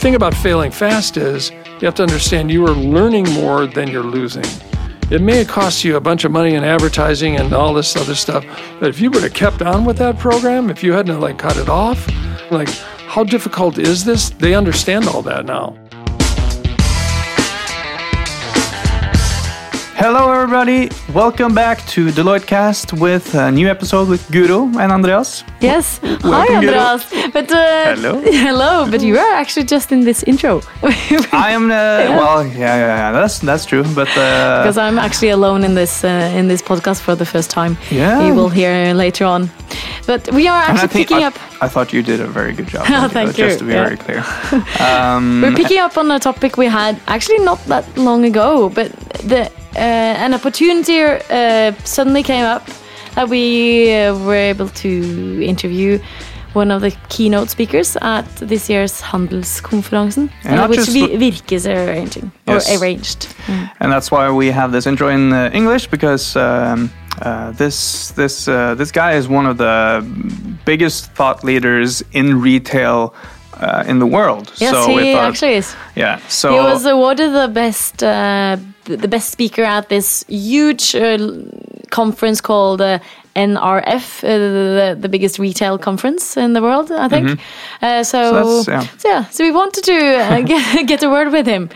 thing about failing fast is you have to understand you are learning more than you're losing. It may have cost you a bunch of money in advertising and all this other stuff, but if you would have kept on with that program, if you hadn't like cut it off, like how difficult is this? They understand all that now. Hello, everybody. Welcome back to Deloitte Cast with a new episode with Guru and Andreas. Yes. Hi, Welcome, Andreas. But uh, Hello. hello. But you are actually just in this intro I am the well, yeah, yeah, yeah. That's that's true. But uh, because I'm actually alone in this uh, in this podcast for the first time. Yeah. You will hear later on. But we are actually picking I, up. I thought you did a very good job. Oh, thank just to be Yeah. very clear. Um, We're picking up on a topic we had actually not that long ago, but the uh, an opportunity uh, suddenly came up that we uh, were able to interview one of the keynote speakers at this year's Handelskonferansen, uh, which Virke is arranging or Yes. arranged. and that's why we have this intro in uh, English because um, uh, this this uh, this guy is one of the biggest thought leaders in retail uh, in the world. Yes, so we he actually is. yeah. So He was awarded the best uh, the best speaker at this huge uh, conference called uh, NRF, uh, the, the biggest retail conference in the world, I think. Uh, so, Mm-hmm. So that's- yeah. so yeah, so we wanted to uh, get, get a word with him.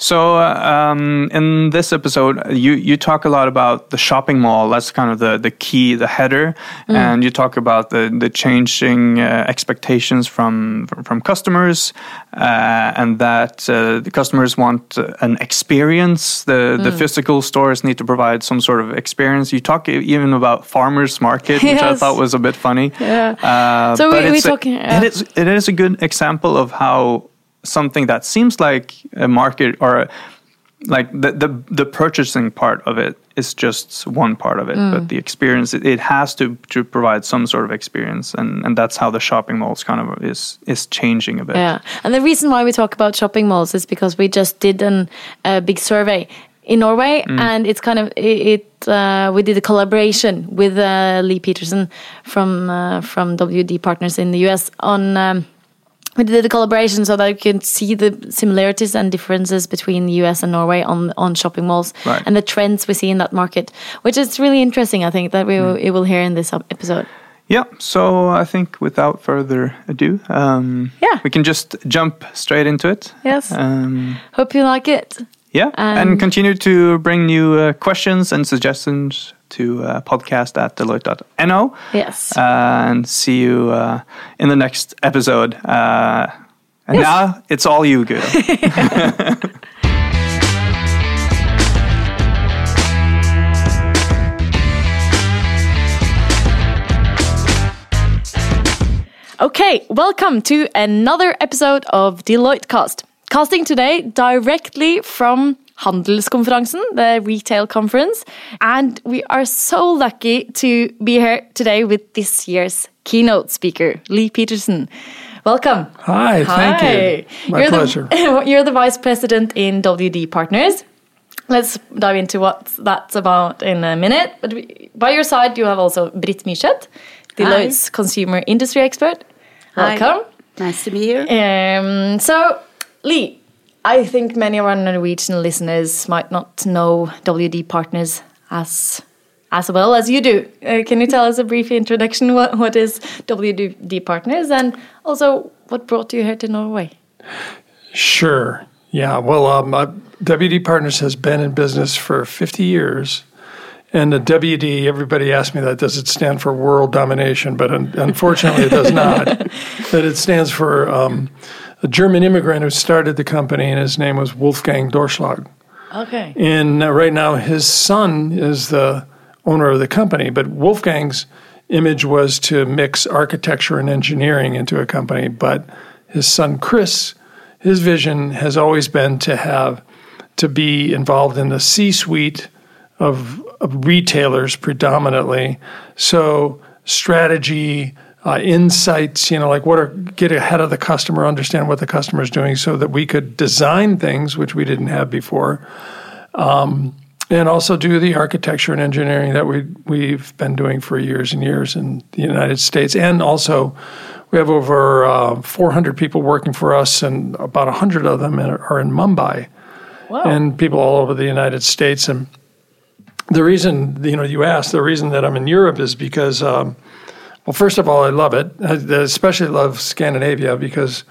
So uh, um, in this episode, you you talk a lot about the shopping mall. That's kind of the the key, the header, Mm. and you talk about the the changing uh, expectations from from customers, uh, and that uh, the customers want uh, an experience. The the Mm. physical stores need to provide some sort of experience. You talk even about farmers market, which I thought was a bit funny. Yeah. Uh, So we- we talking, uh, it is it is a good example of how something that seems like a market or a, like the, the the purchasing part of it is just one part of it Mm. but the experience it, it has to to provide some sort of experience and and that's how the shopping malls kind of is is changing a bit Yeah, and the reason why we talk about shopping malls is because we just did an, a big survey in Norway, Mm. and it's kind of it. it uh, we did a collaboration with uh, Lee Peterson from uh, from WD Partners in the US on. Um, we did a collaboration so that you can see the similarities and differences between the US and Norway on on shopping malls Right. and the trends we see in that market, which is really interesting. I think that we will, it will hear in this episode. yeah so i think without further ado um Yeah. we can just jump straight into it Yes, um hope you like it. Yeah, And- and continue to bring new uh, questions and suggestions to uh, podcast at deloitte.no. Yes. Uh, and see you uh, in the next episode. Uh, and Yes. now it's all you, Guido. Okay, welcome to another episode of Deloitte Cast. Casting today directly from Handelskonferansen, the retail conference. And we are so lucky to be here today with this year's keynote speaker, Lee Peterson. Welcome. Hi, thank you. My you're pleasure. The, you're the vice president in WD Partners. Let's dive into what that's about in a minute. But we- by your side, you have also Britt Myrset, Deloitte's consumer industry expert. Hi. Welcome. Nice to be here. Um, so, Lee, I think many of our Norwegian listeners might not know WD Partners as as well as you do. Uh, can you tell us a brief introduction? What, what is WD Partners, and also what brought you here to Norway? Sure. Yeah. Well, um, uh, WD Partners has been in business for 50 years. And the WD, everybody asks me that, does it stand for world domination? But un- unfortunately, it does not. But it stands for um, a German immigrant who started the company, and his name was Wolfgang Doerschlag. Okay. And uh, right now, his son is the owner of the company. But Wolfgang's image was to mix architecture and engineering into a company. But his son, Chris, his vision has always been to have to be involved in the C suite of, of retailers predominantly. So, strategy, uh, insights, you know, like what are get ahead of the customer, understand what the customer is doing so that we could design things which we didn't have before and also do the architecture and engineering that we we've been doing for years and years in the United States, and also we have over uh, 400 people working for us, and about 100 of them are in Mumbai, Wow. and people all over the United States. And the reason, you know, you asked, the reason that I'm in Europe is because, um, well, first of all, I love it. I especially love Scandinavia because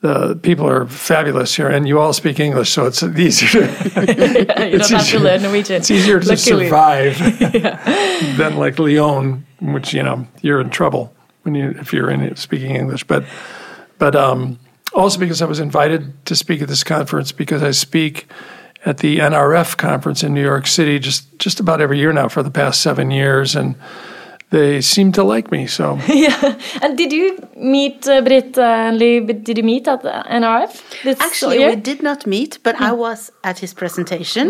the people are fabulous here, and you all speak English, so it's easier. you don't have to learn Norwegian. It's easier to Luckily. survive than like Lyon, which you know you're in trouble when you if you're in it speaking English. But but um, also because I was invited to speak at this conference because I speak at the NRF conference in New York City just just about every year now for the past seven years, and they seem to like me. So yeah. And did you meet uh, Britt and Lee? Did you meet at the NRF? this Actually, year? we did not meet, but I was at his presentation,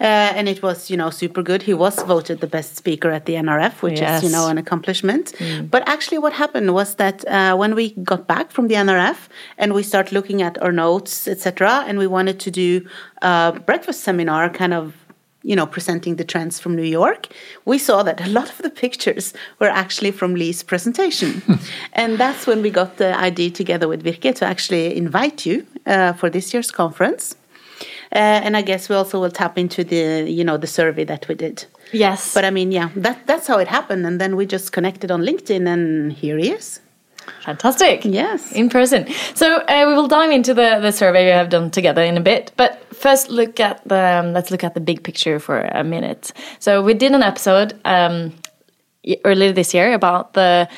uh, and it was, you know, super good. He was voted the best speaker at the NRF, which Yes. is, you know, an accomplishment. But actually, what happened was that uh, when we got back from the NRF and we start looking at our notes, etc., and we wanted to do a breakfast seminar, kind of you know, presenting the trends from New York, we saw that a lot of the pictures were actually from Lee's presentation. and that's when we got the idea together with Virke to actually invite you uh, for this year's conference. Uh, and I guess we also will tap into the, you know, the survey that we did. yes. But I mean, yeah, that, that's how it happened. And then we just connected on LinkedIn, and here he is. Fantastic. Yes. In person. So uh, we will dive into the, the survey we have done together in a bit. But first, look at the um, let's look at the big picture for a minute. So we did an episode um, earlier this year about the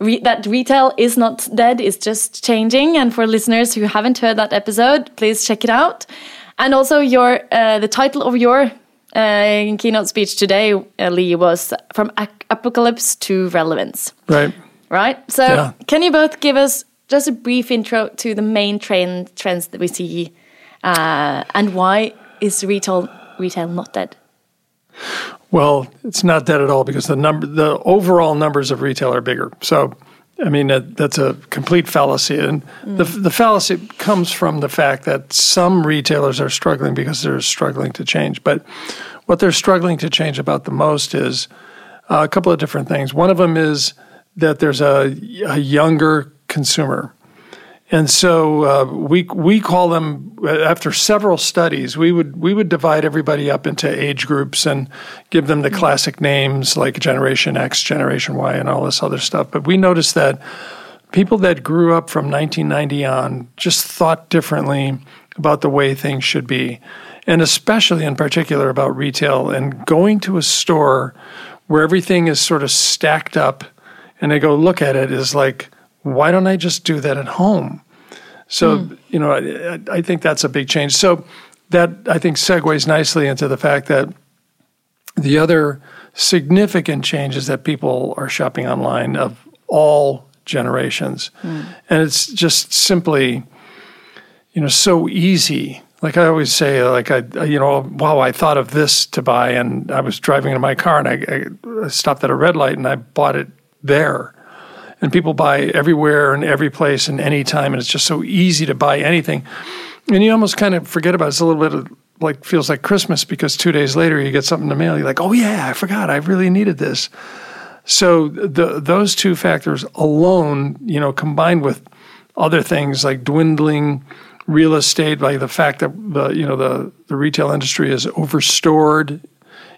re- that retail is not dead; it's just changing. And for listeners who haven't heard that episode, please check it out. And also, your uh, the title of your uh, keynote speech today, uh, Lee, was from ac- apocalypse to relevance right. Right? So, Yeah. can you both give us just a brief intro to the main trend trends that we see, uh, and why is retail retail not dead? Well, it's not dead at all because the number, the overall numbers of retail are bigger. So, I mean, that, that's a complete fallacy, and the the fallacy comes from the fact that some retailers are struggling because they're struggling to change. But what they're struggling to change about the most is uh, a couple of different things. One of them is that there's a, a younger consumer. And so uh, we we call them after several studies. We would we would divide everybody up into age groups and give them the classic names like Generation X, Generation Y, and all this other stuff. But we noticed that people that grew up from 1990 on just thought differently about the way things should be, and especially in particular about retail and going to a store where everything is sort of stacked up, and they go look at it is like why don't I just do that at home? So, hmm. you know, I, I think that's a big change. So, that I think segues nicely into the fact that the other significant change is that people are shopping online of all generations. Hmm. And it's just simply, you know, so easy. Like I always say, like I, you know, wow, I thought of this to buy, and I was driving in my car, and I, I stopped at a red light, and I bought it there. And people buy everywhere and every place and any time and it's just so easy to buy anything. And you almost kind of forget about it. it's a little bit of, like feels like christmas because two days later you get something in the mail. You're like oh yeah i forgot. I really needed this. So the, those two factors alone you know combined with other things like dwindling real estate like the fact that the you know the, the retail industry is overstored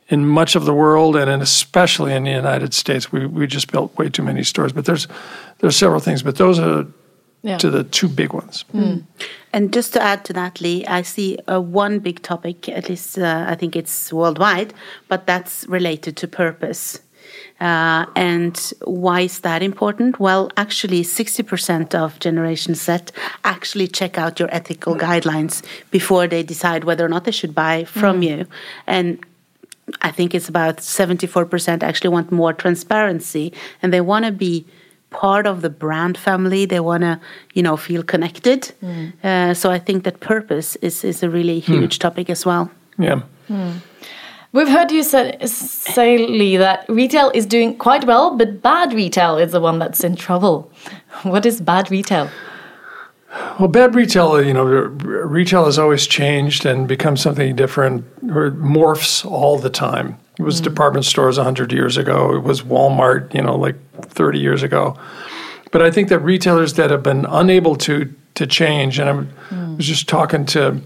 in much of the world and in especially in the United States, we, we just built way too many stores. But there's there's several things, but those are Yeah. to the two big ones. And just to add to that, Lee, I see uh, one big topic, at least uh, I think it's worldwide, but that's related to purpose. Uh, and why is that important? Well, actually, 60% of Generation Z actually check out your ethical guidelines before they decide whether or not they should buy from you. And I think it's about 74% actually want more transparency and they want to be part of the brand family. They want to, you know, feel connected. Mm. Uh, so I think that purpose is, is a really hmm. huge topic as well. Yeah. Hmm. We've heard you say, say, Lee, that retail is doing quite well, but bad retail is the one that's in trouble. What is bad retail? Well, bad retail, you know, retail has always changed and become something different or morphs all the time. It was mm. department stores 100 years ago. It was Walmart, you know, like 30 years ago. But I think that retailers that have been unable to to change, and I mm. was just talking to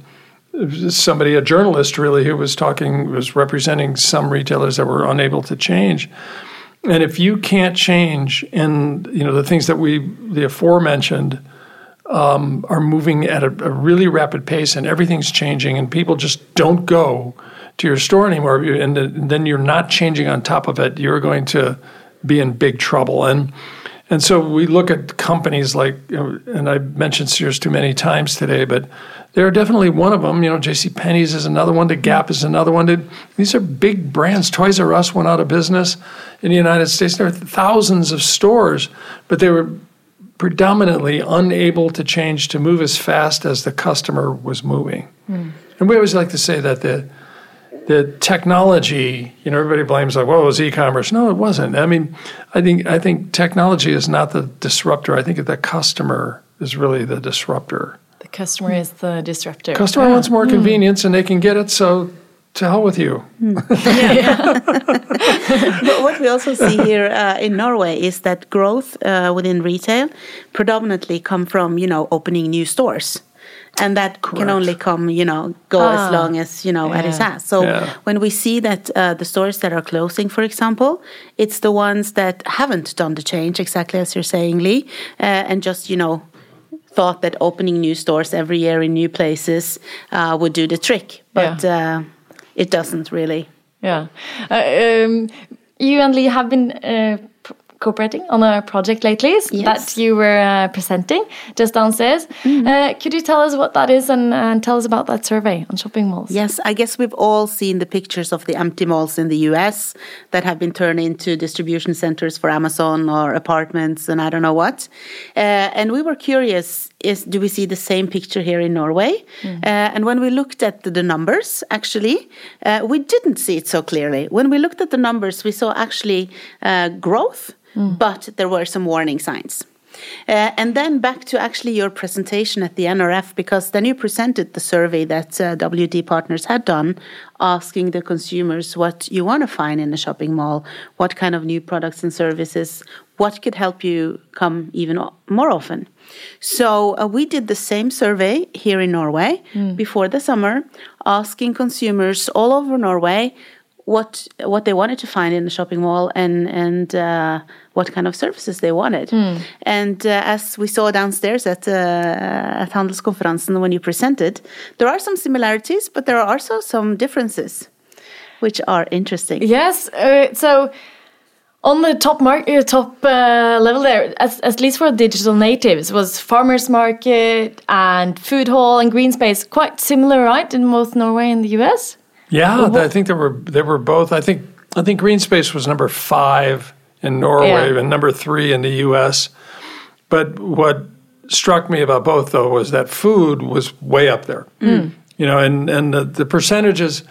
somebody, a journalist really, who was talking, was representing some retailers that were unable to change. And if you can't change, and you know the things that we, the aforementioned, um, are moving at a, a, really rapid pace, and everything's changing, and people just don't go to your store anymore, and, and then you're not changing on top of it. You're going to be in big trouble, and and so we look at companies like, and I've mentioned Sears too many times today, but they're definitely one of them. You know, J.C. Penney's is another one. The Gap is another one. These are big brands. Toys R Us went out of business in the United States. There are thousands of stores, but they were predominantly unable to change to move as fast as the customer was moving. Mm. And we always like to say that the the technology, you know, everybody blames like, well, it was e-commerce. No, it wasn't. I mean, I think I think technology is not the disruptor. I think the customer is really the disruptor. The customer is the disruptor. Customer wants more mm. convenience, and they can get it. So to hell with you. Mm. but what we also see here uh, in Norway is that growth uh, within retail predominantly come from you know opening new stores and that Correct. can only come you know go ah, as long as you know yeah. it has so yeah. when we see that uh, the stores that are closing for example it's the ones that haven't done the change exactly as you're saying lee uh, and just you know thought that opening new stores every year in new places uh, would do the trick but yeah. It doesn't really yeah uh, um, you and lee have been uh, cooperating on a project lately yes. that you were uh, presenting just downstairs. Mm. Uh, could you tell us what that is and, and, tell us about that survey on shopping malls? Yes, I guess we've all seen the pictures of the empty malls in the US that have been turned into distribution centers for Amazon or apartments and I don't know what. Uh, and we were curious is do we see the same picture here in Norway? Mm. Uh, and when we looked at the, the numbers, actually, uh, we didn't see it so clearly. When we looked at the numbers, we saw actually uh, growth mm. but there were some warning signs. Uh, and then back to actually your presentation at the NRF, because then you presented the survey that uh, WD Partners had done, asking the consumers what you want to find in a shopping mall, what kind of new products and services, what could help you come even more often. So uh, we did the same survey here in Norway mm. before the summer, asking consumers all over Norway what what they wanted to find in the shopping mall and and uh, what kind of services they wanted. Mm. And uh, as we saw downstairs at uh, at Handelskonferansen when you presented, there are some similarities, but there are also some differences, which are interesting. Yes. Uh, so. On the top mark, uh, top uh, level there, as, at least for digital natives, was farmers market and food hall and green space quite similar, right, in both Norway and the US? Yeah, I think there were they were both. I think I think Green Space was number five in Norway yeah. and number three in the U.S. But what struck me about both though was that food was way up there. Mm. You know, and and the, the percentages.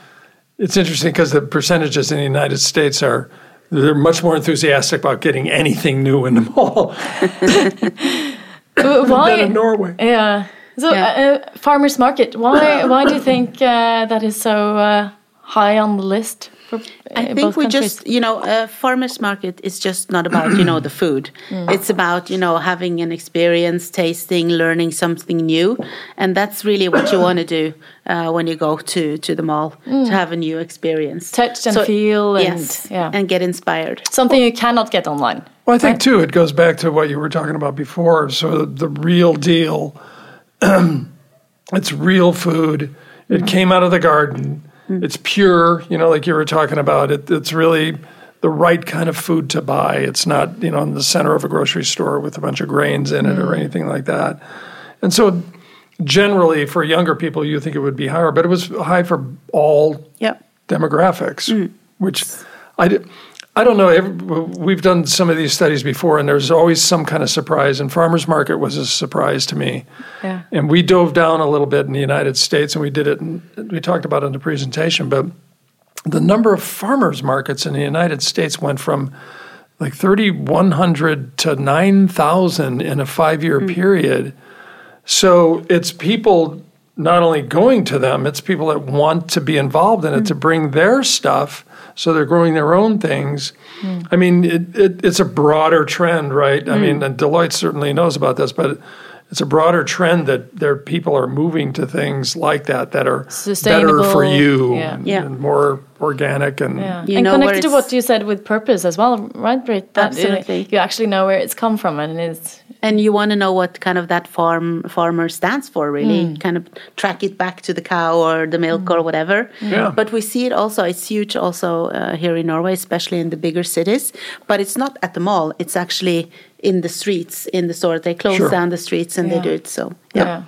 It's interesting because the percentages in the United States are they're much more enthusiastic about getting anything new in the mall Why? than in Norway. Yeah. So, yeah. uh, uh farmers market. Why? why do you think uh, that is so uh, high on the list? For, uh, I think we countries? just, you know, a farmers market is just not about you know the food. Mm. It's about you know having an experience, tasting, learning something new, and that's really what you want to do uh, when you go to to the mall mm. to have a new experience, touch and so, feel, and yes, yeah. and get inspired. Something you cannot get online. Well, I think right? too it goes back to what you were talking about before. So the real deal it's real food. It came out of the garden. Mm-hmm. It's pure, you know, like you were talking about. It, it's really the right kind of food to buy. It's not, you know, in the center of a grocery store with a bunch of grains in it or anything like that. And so generally for younger people you think it would be higher, but it was high for all yep. demographics, mm. which I did I don't know. We've done some of these studies before, and there's always some kind of surprise. And farmers market was a surprise to me. Yeah. And we dove down a little bit in the United States, and we did it. And we talked about it in the presentation, but the number of farmers markets in the United States went from like 3,100 to 9,000 in a five-year mm-hmm. period. So it's people not only going to them; it's people that want to be involved in it mm-hmm. to bring their stuff so they're growing their own things. Hmm. I mean, it, it, it's a broader trend, right? I hmm. mean, and Deloitte certainly knows about this, but it's a broader trend that there people are moving to things like that that are better for you, yeah. and, Yeah. and more organic, and Yeah. You and know connected to what you said with purpose as well, right, Britt? That, Absolutely. you actually know where it's come from and it's and you want to know what kind of that farm farmer stands for really kind of track it back to the cow or the milk or whatever Yeah. but we see it also it's huge also uh, here in norway especially in the bigger cities but it's not at the mall it's actually in the streets in the store they close Sure. down the streets and Yeah. they do it so yeah. Yeah.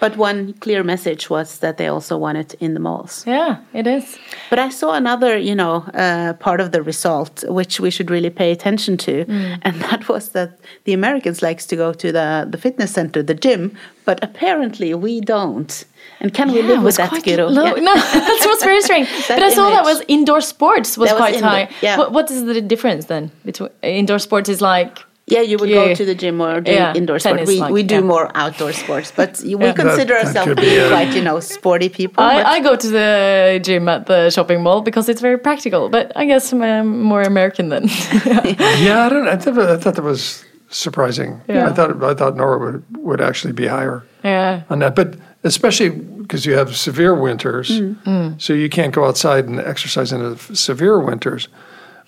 but one clear message was that they also want it in the malls yeah, it is. but I saw another, you know, uh, part of the result which we should really pay attention to, Mm. and that was that the Americans likes to go to the the fitness center, the gym, but apparently we don't. And can we live with that, quite Giro? low. Yeah. No, that's what's very strange. But I saw that was indoor sports was That quite indoor, high. yeah. What, what is the difference then between indoor sports is like Yeah, you would Yeah. go to the gym or do Yeah, indoor sports. We like, we do yeah. more outdoor sports, but we consider That- that ourselves could be being a- quite, you know, sporty people. I, I go to the gym at the shopping mall because it's very practical. But I guess I'm um, more American than. yeah, I don't. I thought, I thought that was surprising. Yeah. I thought I thought Norway would would actually be higher. yeah. on that. But especially because you have severe winters, Mm. so you can't go outside and exercise in the severe winters.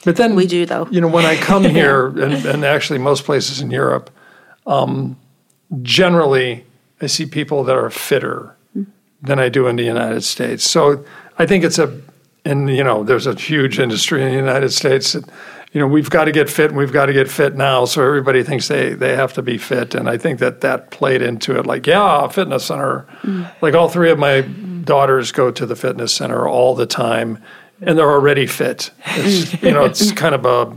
But then We do, though. You know, when I come here, and, and actually most places in Europe, um, generally I see people that are fitter than I do in the United States. So I think it's a, and you know, there's a huge industry in the United States. That, you know, we've got to get fit, and we've got to get fit now. So everybody thinks they they have to be fit, and I think that that played into it. Like, yeah, fitness center. Like all three of my daughters go to the fitness center all the time, and they're already fit. It's you know, it's kind of a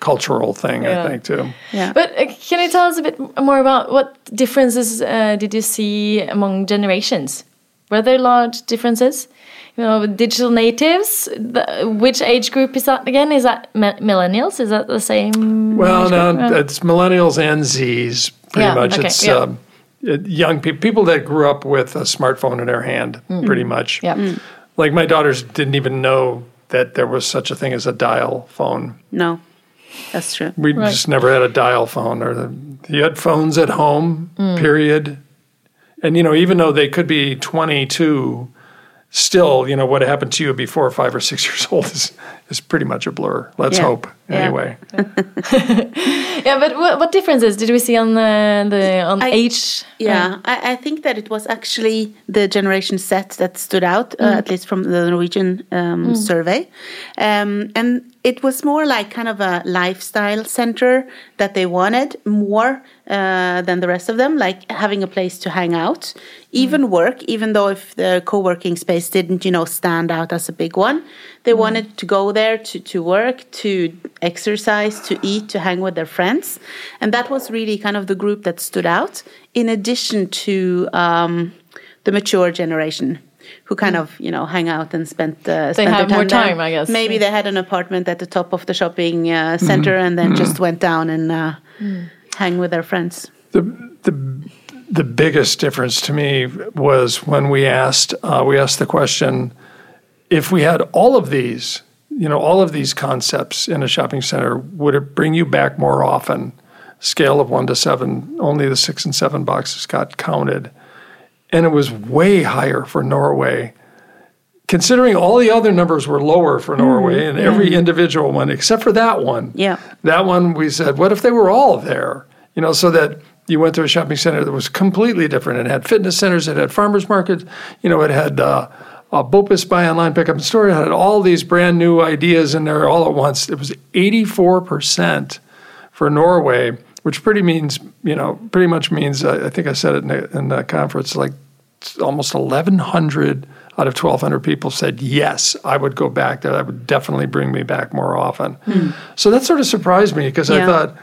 cultural thing, Yeah. I think, too. yeah. But uh, can you tell us a bit more about what differences uh, did you see among generations? Were there large differences? You know, with digital natives. The, which age group is that again? Is that millennials? Is that the same? Well, age no, group? It's millennials and Zs. Pretty Yeah, much, okay, it's yeah. um, young people, people that grew up with a smartphone in their hand. Pretty much. Yeah. Mm. Like my daughters didn't even know that there was such a thing as a dial phone. No, that's true. We Right. just never had a dial phone, or the, you had phones at home. Mm. Period. And you know, even though they could be twenty-two, still, you know, what happened to you before five or six years old is is pretty much a blur. Let's Yeah. hope, anyway. Yeah, but what, what differences did we see on the, the on I- age? Yeah, I, I think that it was actually the generation set that stood out, uh, at least from the Norwegian um, survey. Um, and it was more like kind of a lifestyle center that they wanted more uh, than the rest of them, like having a place to hang out, even work, even though if the co working space didn't, you know, stand out as a big one. They wanted to go there to, to work, to exercise, to eat, to hang with their friends. And that was really kind of the group that stood out, in addition to um, the mature generation. Who kind of you know hang out and spent uh, spent have their more there. time, I guess. Maybe they had an apartment at the top of the shopping uh, center and then just went down and uh, hang with their friends. the the the biggest difference to me was when we asked uh, we asked the question if we had all of these you know all of these concepts in a shopping center would it bring you back more often scale of one to seven only the six and seven boxes got counted and it was way higher for norway considering all the other numbers were lower for norway and every individual one except for that one Yeah. that one we said, what if they were all there? You know, so that you went to a shopping center that was completely different. It had fitness centers, it had farmers markets, you know, it had uh, uh, BOPIS buy online, pick up in store. It had all these brand new ideas in there all at once. It was 84% for Norway, which pretty means, you know, pretty much means, uh, I think I said it in the, in the conference, like almost 1,100 out of 1,200 people said, yes, I would go back there. That would definitely bring me back more often. So that sort of surprised me because I thought,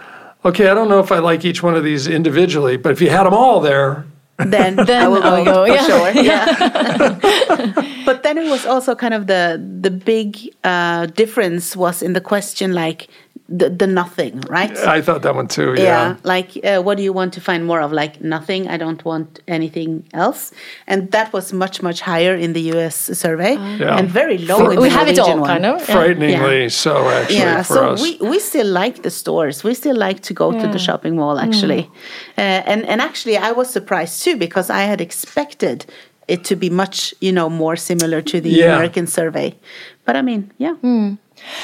okay, I don't know if I like each one of these individually, but if you had them all there, Then, Then I will I'll go, go, yeah. sure. Yeah. but then it was also kind of the the big uh, difference was in the question like the, the nothing, right? I thought that one too. Yeah. yeah like uh, what do you want to find more of like nothing i don't want anything else and that was much much higher in the us survey Yeah. and very low in we the have it all, one. kind of. Yeah. Frighteningly Yeah. so, actually, yeah for so us. we, we still like the stores we still like to go to the shopping mall actually uh, and and actually i was surprised too because i had expected it to be much you know more similar to the Yeah. american survey but i mean yeah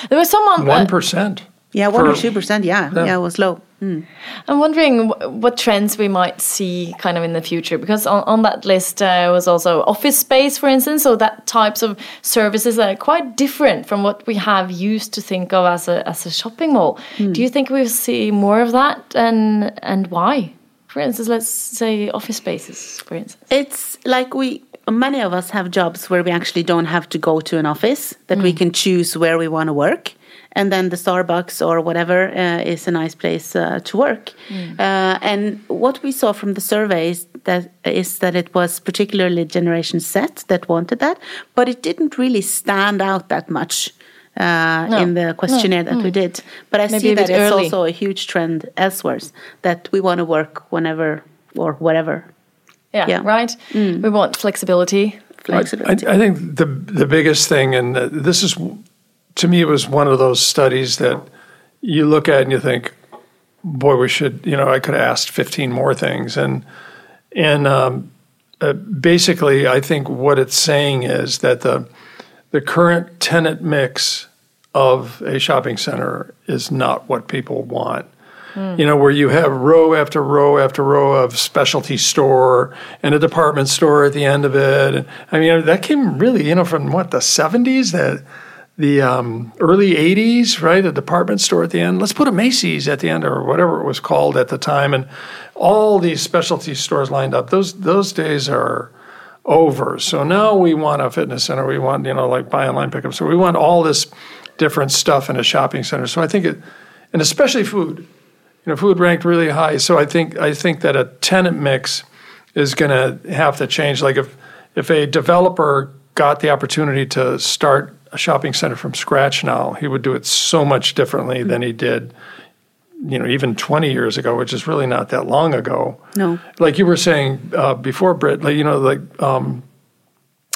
There was someone. uh, 1%. Yeah one or two percent yeah, yeah it was low Mm. I'm wondering what trends we might see kind of in the future because on, on that list uh, was also office space, for instance. So that types of services that are quite different from what we have used to think of as a as a shopping mall. Do you think we'll see more of that, and and why? For instance, let's say office spaces, for instance. It's like we many of us have jobs where we actually don't have to go to an office that we can choose where we want to work and then the starbucks or whatever uh, is a nice place uh, to work uh, and what we saw from the surveys that is that it was particularly generation z that wanted that but it didn't really stand out that much uh, No. in the questionnaire that we did but i Maybe see that bit it's early. also a huge trend elsewhere that we want to work whenever or whatever Yeah, Yeah. right. We want flexibility. I, flexibility. I think the the biggest thing, and uh, this is to me, it was one of those studies that you look at and you think, boy, we should, you know, I could have asked fifteen more things, and and um, uh, basically, I think what it's saying is that the the current tenant mix of a shopping center is not what people want. You know, where you have row after row after row of specialty store and a department store at the end of it. And, I mean, that came really, you know, from what the '70s, the the um, early '80s, right? A department store at the end. Let's put a Macy's at the end, or whatever it was called at the time, and all these specialty stores lined up. Those those days are over. So now we want a fitness center. We want, you know, like buy online pickup. So we want all this different stuff in a shopping center. So I think it, and especially food, you know, food ranked really high. So I think I think that a tenant mix is going to have to change. Like if if a developer got the opportunity to start a shopping center from scratch now, he would do it so much differently than he did, you know, even 20 years ago, which is really not that long ago no like you were saying uh, before, Britt, like, you know, like um,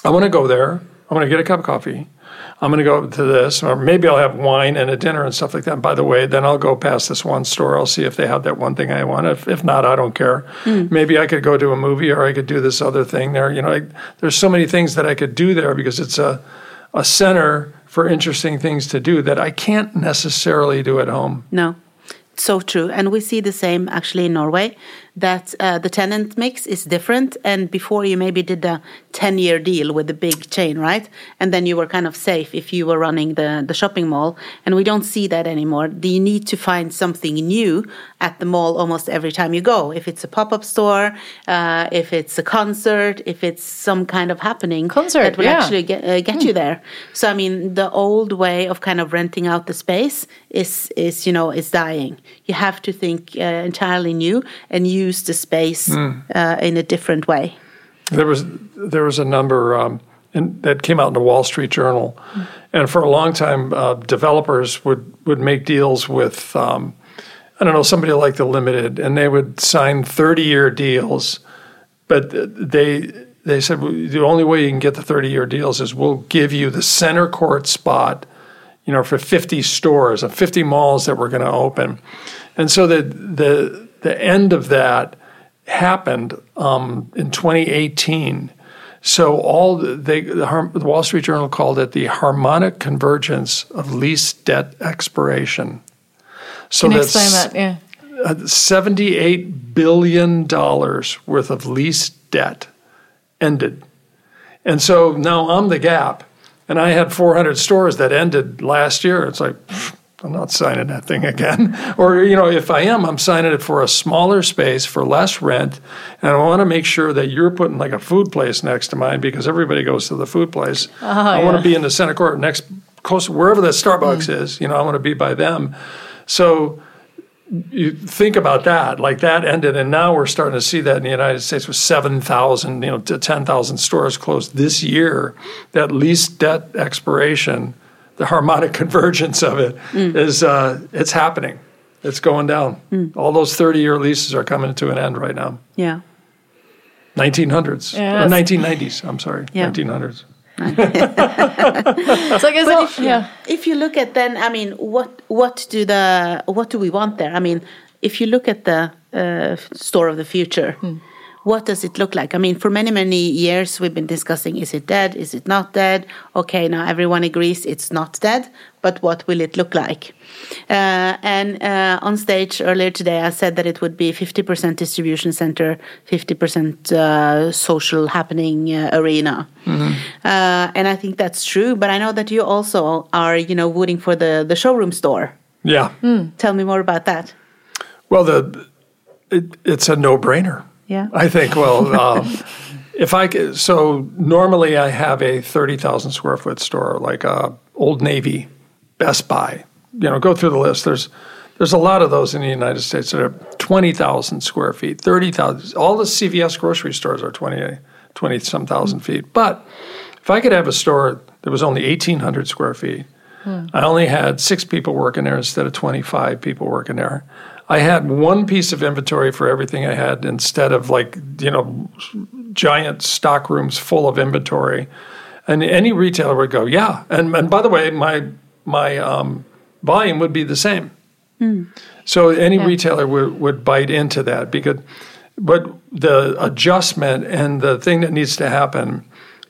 I want to go there. I'm going to get a cup of coffee. I'm going to go to this, or maybe I'll have wine and a dinner and stuff like that. by the way, then I'll go past this one store. I'll see if they have that one thing I want. If, if not, I don't care. Maybe I could go to a movie, or I could do this other thing there. You know, I, there's so many things that I could do there because it's a a center for interesting things to do that I can't necessarily do at home. No, so true. And we see the same actually in Norway that uh, the tenant mix is different. And before you maybe did a 10 year deal with a big chain, right? And then you were kind of safe if you were running the, the shopping mall. And we don't see that anymore. Do You need to find something new at the mall almost every time you go. If it's a pop up store, uh, if it's a concert, if it's some kind of happening Concert, that will yeah. actually get, uh, get you there. So I mean, the old way of kind of renting out the space is is you know is dying. You have to think uh, entirely new and use the space uh, in a different way. There was there was a number um, in, that came out in the Wall Street Journal, and for a long time, uh, developers would would make deals with um, I don't know somebody like the Limited, and they would sign thirty year deals, but they they said the only way you can get the thirty year deals is we'll give you the center court spot, you know, for fifty stores and fifty malls that we're going to open, and so the the the end of that happened um, in 2018. So all the- they, the, the Wall Street Journal called it the harmonic convergence of lease debt expiration. So Can that's explain that? Yeah. $78 billion worth of lease debt ended. And so now I'm the gap. And I had 400 stores that ended last year. It's like, pfft, I'm not signing that thing again. or, you know, if I am, I'm signing it for a smaller space for less rent. And I want to make sure that you're putting like a food place next to mine because everybody goes to the food place. Oh, I want to be in the center court next, close, wherever the Starbucks mm. is. You know, I want to be by them. So you think about that, like that ended, and now we're starting to see that in the United States with 7,000, you know, to 10,000 stores closed this year. That lease debt expiration the harmonic convergence of it is uh, it's happening. It's going down. All those 30 year leases are coming to an end right now. Yeah. 1900s Yeah, or that's- 1990s. I'm sorry, Yeah. 1900s. So I guess But all- if, yeah. if you look at then, I mean, what what do the what do we want there? I mean, if you look at the uh, store of the future, what does it look like? I mean, for many many years we've been discussing: is it dead? Is it not dead? Okay, now everyone agrees it's not dead, but what will it look like? Uh, and uh, on stage earlier today, I said that it would be fifty percent distribution center, fifty percent uh, social happening uh, arena. Uh, and I think that's true. But I know that you also are, you know, rooting for the the showroom store. Yeah. Tell me more about that. Well, the it, it's a no brainer. Yeah. I think. Well, um, if I could, so normally I have a thirty thousand square foot store like uh, Old Navy, Best Buy. You know, go through the list. There's there's a lot of those in the United States that are twenty thousand square feet, thirty thousand. All the CVS grocery stores are 20, 20 some thousand feet. But if I could have a store that was only eighteen hundred square feet, I only had six people working there instead of 25 people working there. I had one piece of inventory for everything I had instead of like, you know, giant stock rooms full of inventory. And any retailer would go, yeah. And, and by the way, my, my um, volume would be the same. So any retailer would, would bite into that because, but the adjustment and the thing that needs to happen,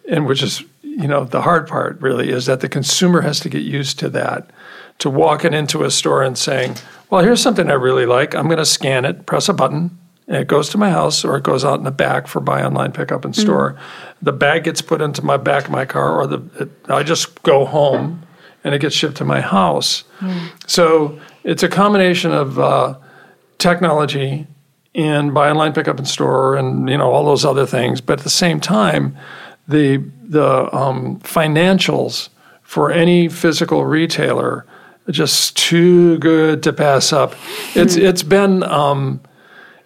and which is you know the hard part really is that the consumer has to get used to that, to walking into a store and saying, well, here's something I really like. I'm going to scan it, press a button, and it goes to my house or it goes out in the back for buy online, pick up in store. The bag gets put into my back of my car, or the it, I just go home and it gets shipped to my house. So it's a combination of uh, technology and buy online, pick up in store, and you know all those other things. But at the same time, the the um, financials for any physical retailer just too good to pass up. It's it's been. Um,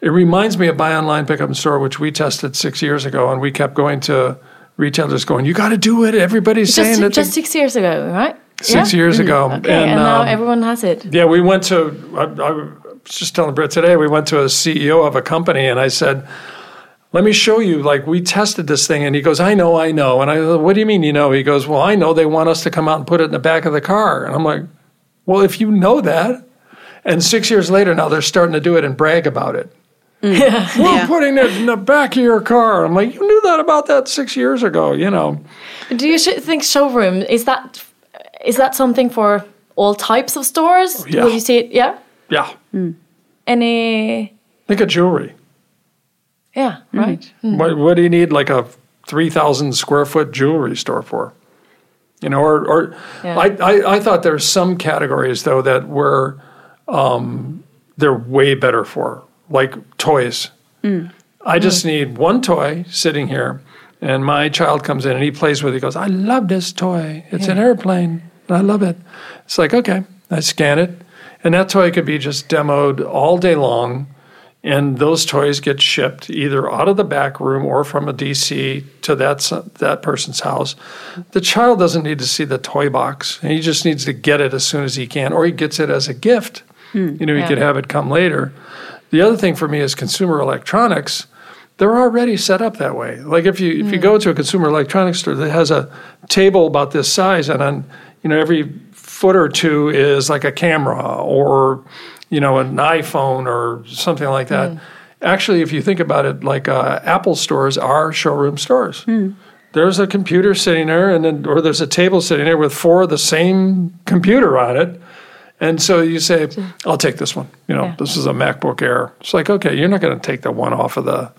it reminds me of buy online, pickup in store, which we tested six years ago, and we kept going to retailers, going, "You got to do it." Everybody's saying that. just six years ago, right? Six Yeah? years ago, Okay, and, now um, everyone has it. yeah, we went to. I, I was just telling Britt today. We went to a CEO of a company, and I said, "Let me show you. Like we tested this thing." And he goes, "I know, I know." And I go, "What do you mean, you know?" He goes, "Well, I know they want us to come out and put it in the back of the car." And I'm like, "Well, if you know that." And six years later, now they're starting to do it and brag about it. Yeah. We're Yeah. putting it in the back of your car. I'm like, you knew that about that six years ago, you know. Do you sh- think showroom is that is that something for all types of stores? yeah. Will you see it? Yeah. Yeah. Mm. Any? Think of jewelry. Yeah. Right. Mm. What, what do you need like a 3,000 square foot jewelry store for? You know, or, or Yeah. I, I, I thought there's some categories though that were, um, they're way better for, like toys. I just need one toy sitting here, and my child comes in and he plays with it. He goes, I love this toy. It's an airplane. I love it. It's like, okay, I scan it. And that toy could be just demoed all day long. And those toys get shipped either out of the back room or from a DC to that, that person's house. The child doesn't need to see the toy box. He just needs to get it as soon as he can, or he gets it as a gift. Hmm, you know, he Yeah. could have it come later. The other thing for me is consumer electronics. They're already set up that way. Like if you if you hmm. go to a consumer electronics store that has a table about this size, and on you know every foot or two is like a camera or you know an iPhone or something like that. Hmm. Actually, if you think about it, like uh, Apple stores are showroom stores. Hmm. There's a computer sitting there, and then or there's a table sitting there with four of the same computer on it. And so you say, I'll take this one. You know, Yeah. this is a MacBook Air. It's like, okay, you're not going to take the one off of the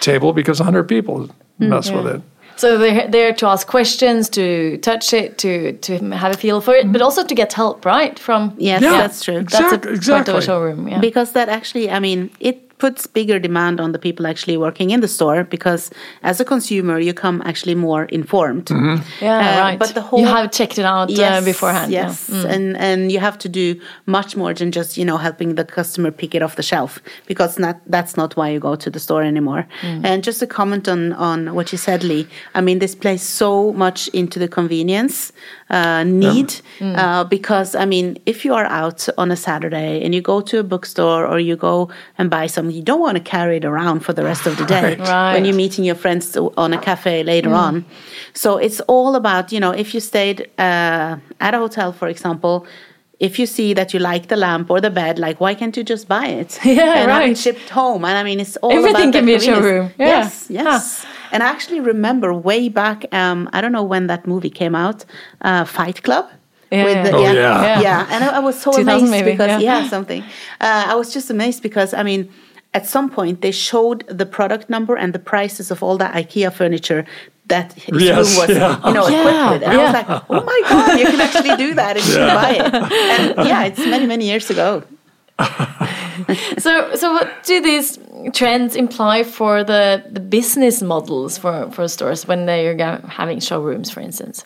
table because 100 people mess hmm, with it. So they're there to ask questions, to touch it, to to have a feel for it, mm-hmm. but also to get help, right? From Yes, Yeah. that's true. that's a Exact- part of exactly. a showroom. Yeah. Because that actually, I mean, it puts bigger demand on the people actually working in the store because as a consumer, you come actually more informed. yeah, Uh, right. but the whole- you have checked it out uh, beforehand. yeah. Yes, and and you have to do much more than just you know helping the customer pick it off the shelf because not that's not why you go to the store anymore. And just a comment on on what you said, Lee. I mean, this plays so much into the convenience uh, need uh, because I mean, if you are out on a Saturday and you go to a bookstore or you go and buy something, you don't want to carry it around for the rest of the day Right. when you're meeting your friends on a cafe later on. So it's all about you know if you stayed uh, at a hotel, for example. If you see that you like the lamp or the bed, like why can't you just buy it Yeah, and have right. it shipped home? And I mean, it's all Everything about can be convenience. showroom. Yeah. Yes, yes. And I actually remember way back. Um, I don't know when that movie came out. Uh, Fight Club. Yeah, With yeah. the- Oh, yeah, yeah. Yeah. And I, I was so amazed maybe, because yeah. yeah, something. Uh, I was just amazed because I mean, at some point they showed the product number and the prices of all the IKEA furniture that his Yes, room was, yeah. you know, Oh, equipped with. And I was like, oh my god, you can actually do that and you can buy it. And yeah, it's many many years ago. So, so what do these trends imply for the, the business models for, for stores when they are having showrooms, for instance?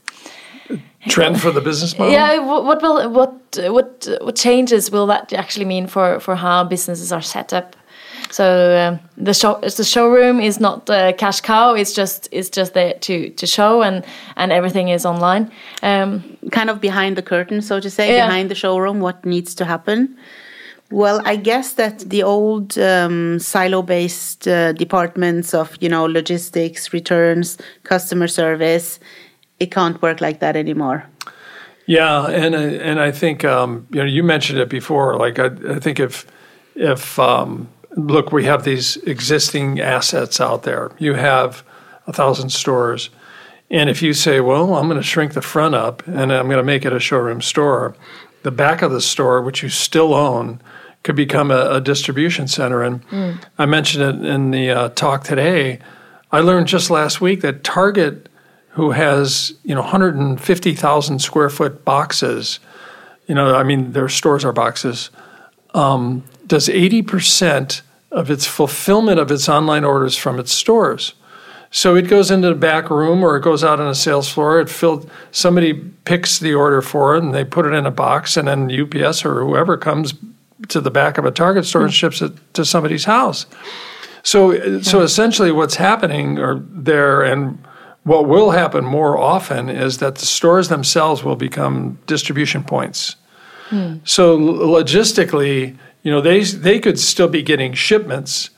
Trend for the business model? Yeah, what will what what what changes will that actually mean for for how businesses are set up? So um, the show the showroom is not the cash cow. It's just it's just there to to show and and everything is online. Um, kind of behind the curtain, so to say, Yeah. behind the showroom, what needs to happen? Well, I guess that the old um, silo-based uh, departments of, you know, logistics, returns, customer service, it can't work like that anymore. Yeah, and I- and I think um, you know you mentioned it before. Like I, I think if if um, look, we have these existing assets out there. You have a thousand stores, and if you say, well, I'm going to shrink the front up and I'm going to make it a showroom store, the back of the store, which you still own, could become a, a distribution center. And I mentioned it in the uh, talk today. I learned just last week that Target, who has you know 150,000 square foot boxes, you know, I mean, their stores are boxes, um, does 80% of its fulfillment of its online orders from its stores. So it goes into the back room or it goes out on a sales floor. It filled somebody picks the order for it and they put it in a box and then UPS or whoever comes to the back of a Target store and hmm. ships it to somebody's house. So so essentially what's happening or there and what will happen more often is that the stores themselves will become distribution points. Hmm. So logistically, you know, they they could still be getting shipments,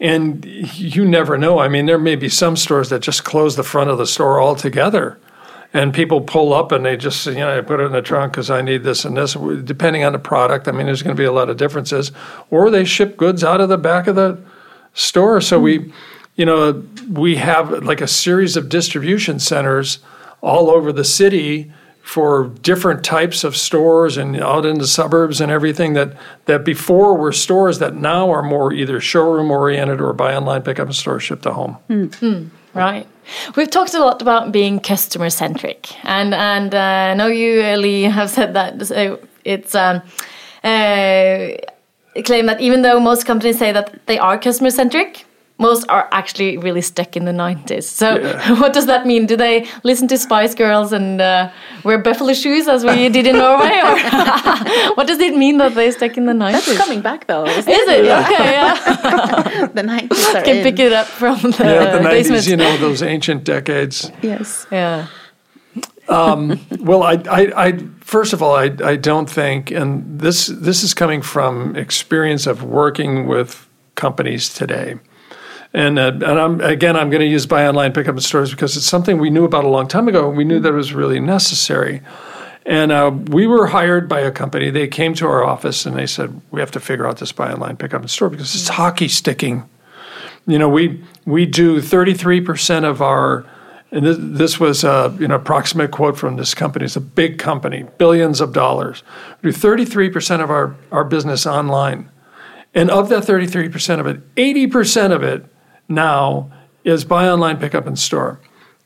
and you never know. I mean, there may be some stores that just close the front of the store altogether, and people pull up and they just you know I put it in the trunk because I need this and this. Depending on the product, I mean, there's going to be a lot of differences. Or they ship goods out of the back of the store. So we, you know, we have like a series of distribution centers all over the city for different types of stores and out in the suburbs and everything that that before were stores that now are more either showroom oriented or buy online pick up in store ship to home. Hmm. Hmm. Right. We've talked a lot about being customer centric, and and uh, I know you, Lee, have said that so it's um, uh, claim that even though most companies say that they are customer centric, most are actually really stuck in the nineties. So what does that mean? Do they listen to Spice Girls and uh, wear buffalo shoes as we did in Norway, or what does it mean that they're stuck in the 90s? That's nineties? coming back though. Isn't Is it okay? Yeah, The 90s are can in. pick it up from the, Yeah, the basement. nineties, you know, those ancient decades. Yes. Yeah. Well, I, I, I first of all, I, I don't think, and this this is coming from experience of working with companies today, and uh, and I'm again I'm going to use buy online pick up in stores because it's something we knew about a long time ago. And We knew that it was really necessary, and uh, we were hired by a company. They came to our office and they said we have to figure out this buy online pick up in store because it's hockey sticking. You know, we we do 33 percent of our and this, this was uh, you know approximate quote from this company. It's a big company, billions of dollars. We do 33% of our, our business online. And of that 33% of it, 80% of it now is buy online, pick up in store.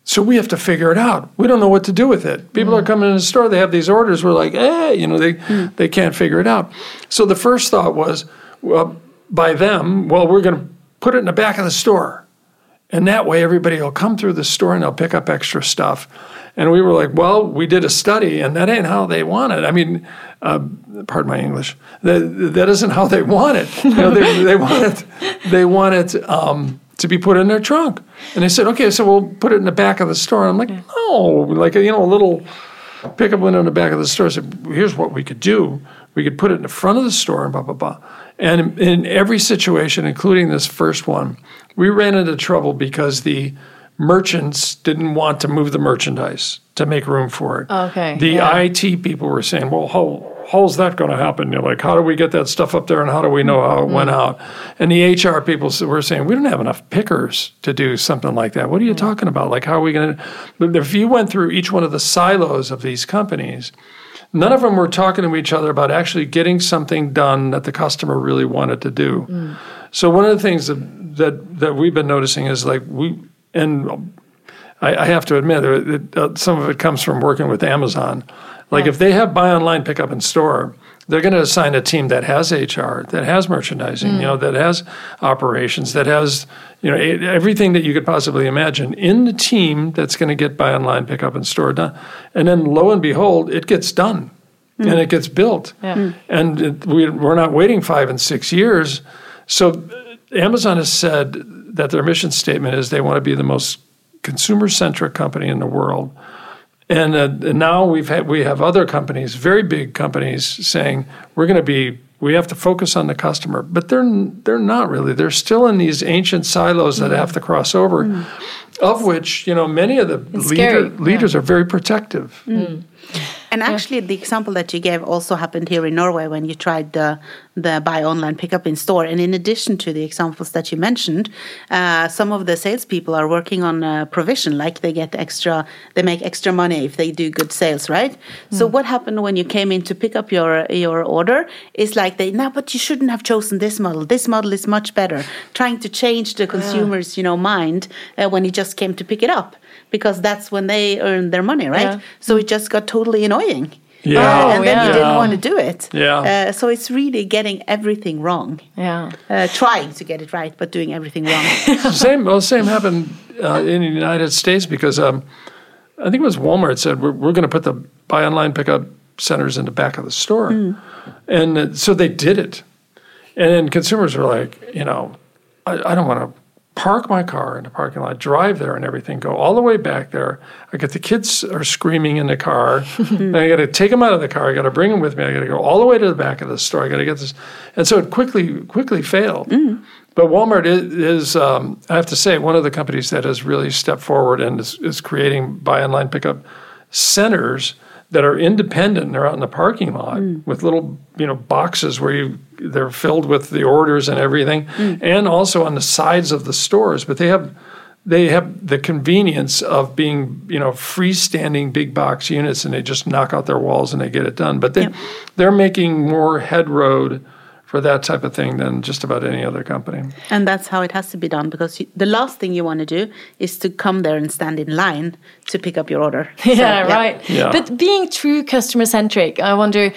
So we have to figure it out. We don't know what to do with it. People are coming in the store, they have these orders. We're like, eh, you know, they, they can't figure it out. So the first thought was, well, by them, well, we're going to put it in the back of the store. And that way, everybody will come through the store and they'll pick up extra stuff. And we were like, well, we did a study, and that ain't how they want it. I mean, uh, pardon my English. That, that isn't how they want it. You know, they, they want it. They want it um, to be put in their trunk. And they said, okay, so we'll put it in the back of the store. I'm like, no, like you know, a little pickup window in the back of the store. I Said, here's what we could do. We could put it in the front of the store and blah blah blah. And in, every situation, including this first one, we ran into trouble because the merchants didn't want to move the merchandise to make room for it. Okay, The yeah. IT people were saying, "Well, how how's that going to happen? You're like, how do we get that stuff up there, and how do we know how it went mm-hmm. out?" And the HR people were saying, "We don't have enough pickers to do something like that. What are you mm-hmm. talking about? Like, how are we going to?" If you went through each one of the silos of these companies, none of them were talking to each other about actually getting something done that the customer really wanted to do. Mm. So one of the things that that, that we've been noticing is like we and I, I have to admit, it, it, uh, some of it comes from working with Amazon. Like if they have buy online, pick up in store, they're going to assign a team that has HR, that has merchandising, you know, that has operations, that has you know everything that you could possibly imagine in the team that's going to get buy online, pick up in store done. And then lo and behold, it gets done. And it gets built, Yeah. and it, we, we're not waiting five and six years. So, uh, Amazon has said that their mission statement is they want to be the most consumer centric company in the world. And, uh, and now we've had, we have other companies, very big companies, saying we're going to be we have to focus on the customer, but they're they're not really. They're still in these ancient silos that have to cross over, of which you know many of the leader, scary, yeah. leaders are very protective. And actually, the example that you gave also happened here in Norway when you tried the the buy online, pick up in store. And in addition to the examples that you mentioned, uh, some of the salespeople are working on uh, provision, like they get extra, they make extra money if they do good sales, right? So what happened when you came in to pick up your your order is like they, no, but you shouldn't have chosen this model. This model is much better. Trying to change the consumer's, you know, mind uh, when he just came to pick it up. Because that's when they earn their money, right? Yeah. So it just got totally annoying. Yeah. Oh, and then yeah. you didn't want to do it. Yeah. Uh, so it's really getting everything wrong. Yeah. Uh, trying to get it right, but doing everything wrong. same well, same happened uh, in the United States because um, I think it was Walmart said we're, we're going to put the buy online pickup centers in the back of the store, and uh, so they did it, and then consumers were like, you know, I, I don't want to park my car in the parking lot, drive there, and everything, go all the way back there. I got the kids are screaming in the car. and I got to take them out of the car. I got to bring them with me. I got to go all the way to the back of the store. I got to get this, and so it quickly quickly failed. But Walmart is, is um, I have to say, one of the companies that has really stepped forward and is, is creating buy online pickup centers that are independent. They're out in the parking lot mm. with little, you know, boxes where you they're filled with the orders and everything, mm. and also on the sides of the stores. But they have they have the convenience of being, you know, freestanding big box units, and they just knock out their walls and they get it done. But they they're making more head road for that type of thing than just about any other company. and that's how it has to be done because you, the last thing you want to do is to come there and stand in line to pick up your order. So, yeah, right. Yeah. But being true customer centric, I wonder.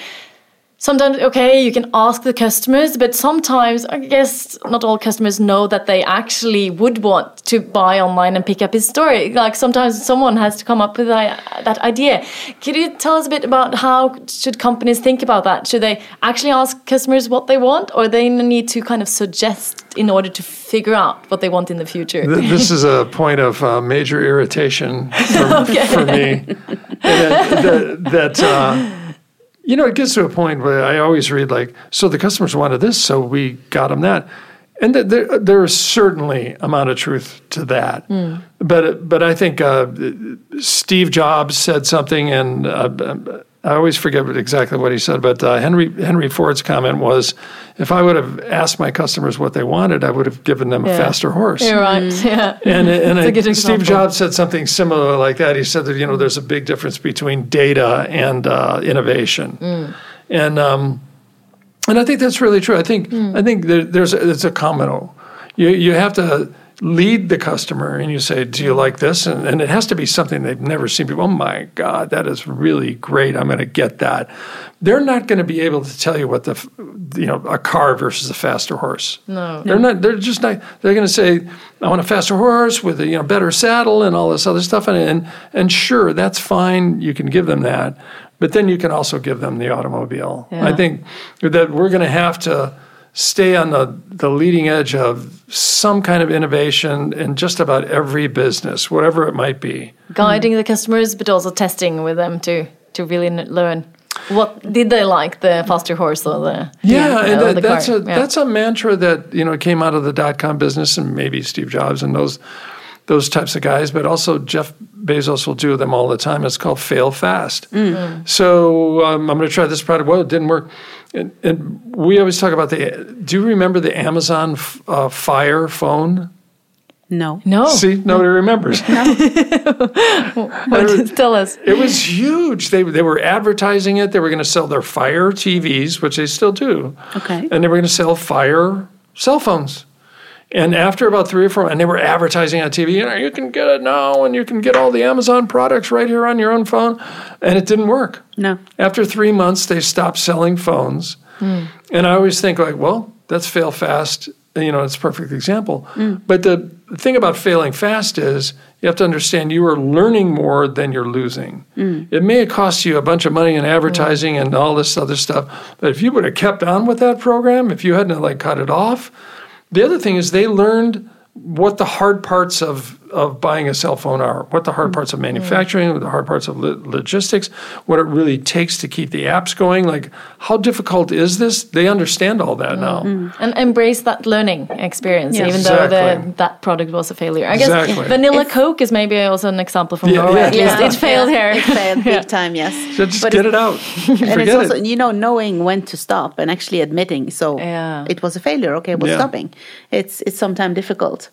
Sometimes, okay, you can ask the customers, but sometimes I guess not all customers know that they actually would want to buy online and pick up in store. Like sometimes someone has to come up with that idea. Could you tell us a bit about how should companies think about that? Should they actually ask customers what they want, or they need to kind of suggest in order to figure out what they want in the future? This is a point of uh, major irritation for, for me. that, that, that, uh, you know, it gets to a point where I always read like, so the customers wanted this, so we got them that. And th- there, there is certainly amount of truth to that, but but I think uh, Steve Jobs said something, and uh, I always forget exactly what he said. But uh, Henry Henry Ford's comment was, "If I would have asked my customers what they wanted, I would have given them a faster horse." You're right. Yeah. And, and a I, good Steve example. Jobs said something similar like that. He said that you know there's a big difference between data and uh, innovation, Mm. and um, and I think that's really true. I think Mm. I think there, there's a, it's a common. You you have to lead the customer and you say, "Do you like this?" And, and it has to be something they've never seen before. Oh my God, that is really great! I'm going to get that. They're not going to be able to tell you what the you know a car versus a faster horse. No. They're not. They're just not. They're going to say, "I want a faster horse with a you know better saddle and all this other stuff." And and, and sure, that's fine. You can give them that, but then you can also give them the automobile. Yeah. I think that we're going to have to stay on the, the leading edge of some kind of innovation in just about every business, whatever it might be. Guiding the customers, but also testing with them too. to really learn. What did they like? The faster horse or the Yeah, and that, the that's car? a Yeah. that's a mantra that you know came out of the dot com business and maybe Steve Jobs and those those types of guys, but also Jeff Bezos will do them all the time. It's called fail fast. So um, I'm going to try this product. Well, it didn't work. And, and we always talk about the. Do you remember the Amazon f- uh, Fire phone? No. no. See, nobody remembers. What- tell us. It was huge. They they were advertising it. They were going to sell their Fire TVs, which they still do. Okay. And they were going to sell Fire cell phones. And after about three or four, and they were advertising on TV, you know, you can get it now, and you can get all the Amazon products right here on your own phone, and it didn't work. No. After three months, they stopped selling phones, hmm. and I always think like, well, that's fail fast. You know, it's a perfect example. Hmm. But the thing about failing fast is you have to understand you are learning more than you're losing. Hmm. It may have cost you a bunch of money in advertising and all this other stuff, but if you would have kept on with that program, if you hadn't like cut it off, the other thing is they learned what the hard parts of, of buying a cell phone are, what the hard mm. parts of mm. manufacturing, what the hard parts of lo- logistics, what it really takes to keep the apps going. Like, how difficult is this? They understand all that mm, now. and embrace that learning experience, Yes. even though the, that product was a failure. I guess Exactly. vanilla Coke is maybe also an example from Yeah, Norway. yeah. At Yeah. it failed here. It failed big time, yes. So just But get it's- it out. And it's also, it. you know, knowing when to stop and actually admitting. So Yeah. it was a failure. Okay, we're Yeah. stopping. It's it's sometimes difficult.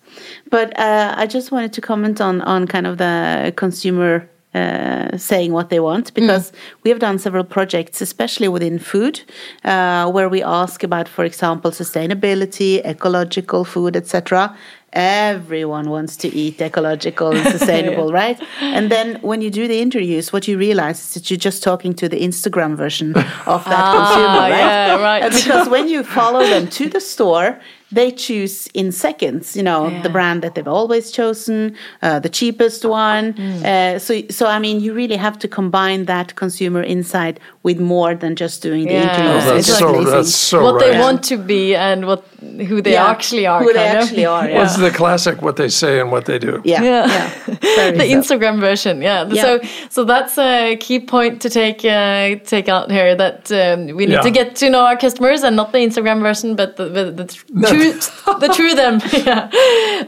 But uh, I just wanted to comment on on kind of the consumer. Uh, saying what they want because we have done several projects, especially within food, uh, where we ask about, for example, sustainability, ecological food, etc. Everyone wants to eat ecological and sustainable, right? And then when you do the interviews, what you realize is that you're just talking to the Instagram version of that consumer, Ah, right? yeah, right. Because when you follow them to the store, they choose in seconds, you know, the brand that they've always chosen, uh, the cheapest one. Mm. Uh, so, so I mean, you really have to combine that consumer insight with more than just doing the Yeah. interviews. Oh, that's It's so, amazing. that's so what they want to be and what who they Yeah. actually are. Who they kind of. actually are, yeah. What's the classic? What they say and what they do. Yeah, Yeah. yeah. The so. Instagram version, yeah. Yeah. So, so that's a key point to take uh, take out here. That um, we need Yeah. to get to know our customers, and not the Instagram version, but the the, the true the true them, yeah.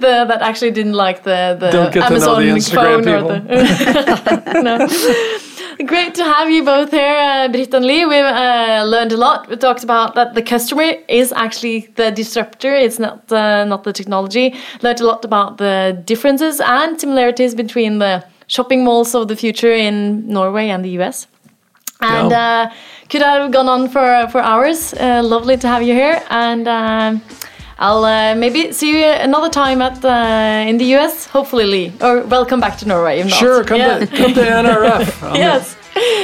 The, that actually didn't like the the Don't get to know Amazon the Instagram phone or the. no. Great to have you both here, uh, Britt and Lee. We've uh, learned a lot. We talked about that the customer is actually the disruptor. It's not uh, not the technology. Learned a lot about the differences and similarities between the shopping malls of the future in Norway and the US. And Yeah. uh, could have gone on for for hours. Uh, lovely to have you here, and um I'll uh, maybe see you another time at uh, in the US. Hopefully, Lee, or welcome back to Norway. If not. Sure, come Yeah. to come to NRF. I'm yes.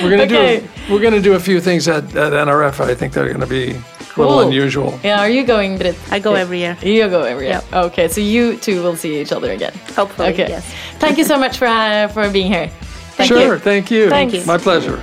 We're gonna Okay. do we're gonna do a few things at, at NRF. I think they're gonna be a little Cool. unusual. Yeah, are you going, Britt? I go every year. You go every year. Okay, so you two will see each other again. Hopefully, Okay. yes. Thank you so much for uh, for being here. Thank sure, you. thank you. Thank you. My pleasure.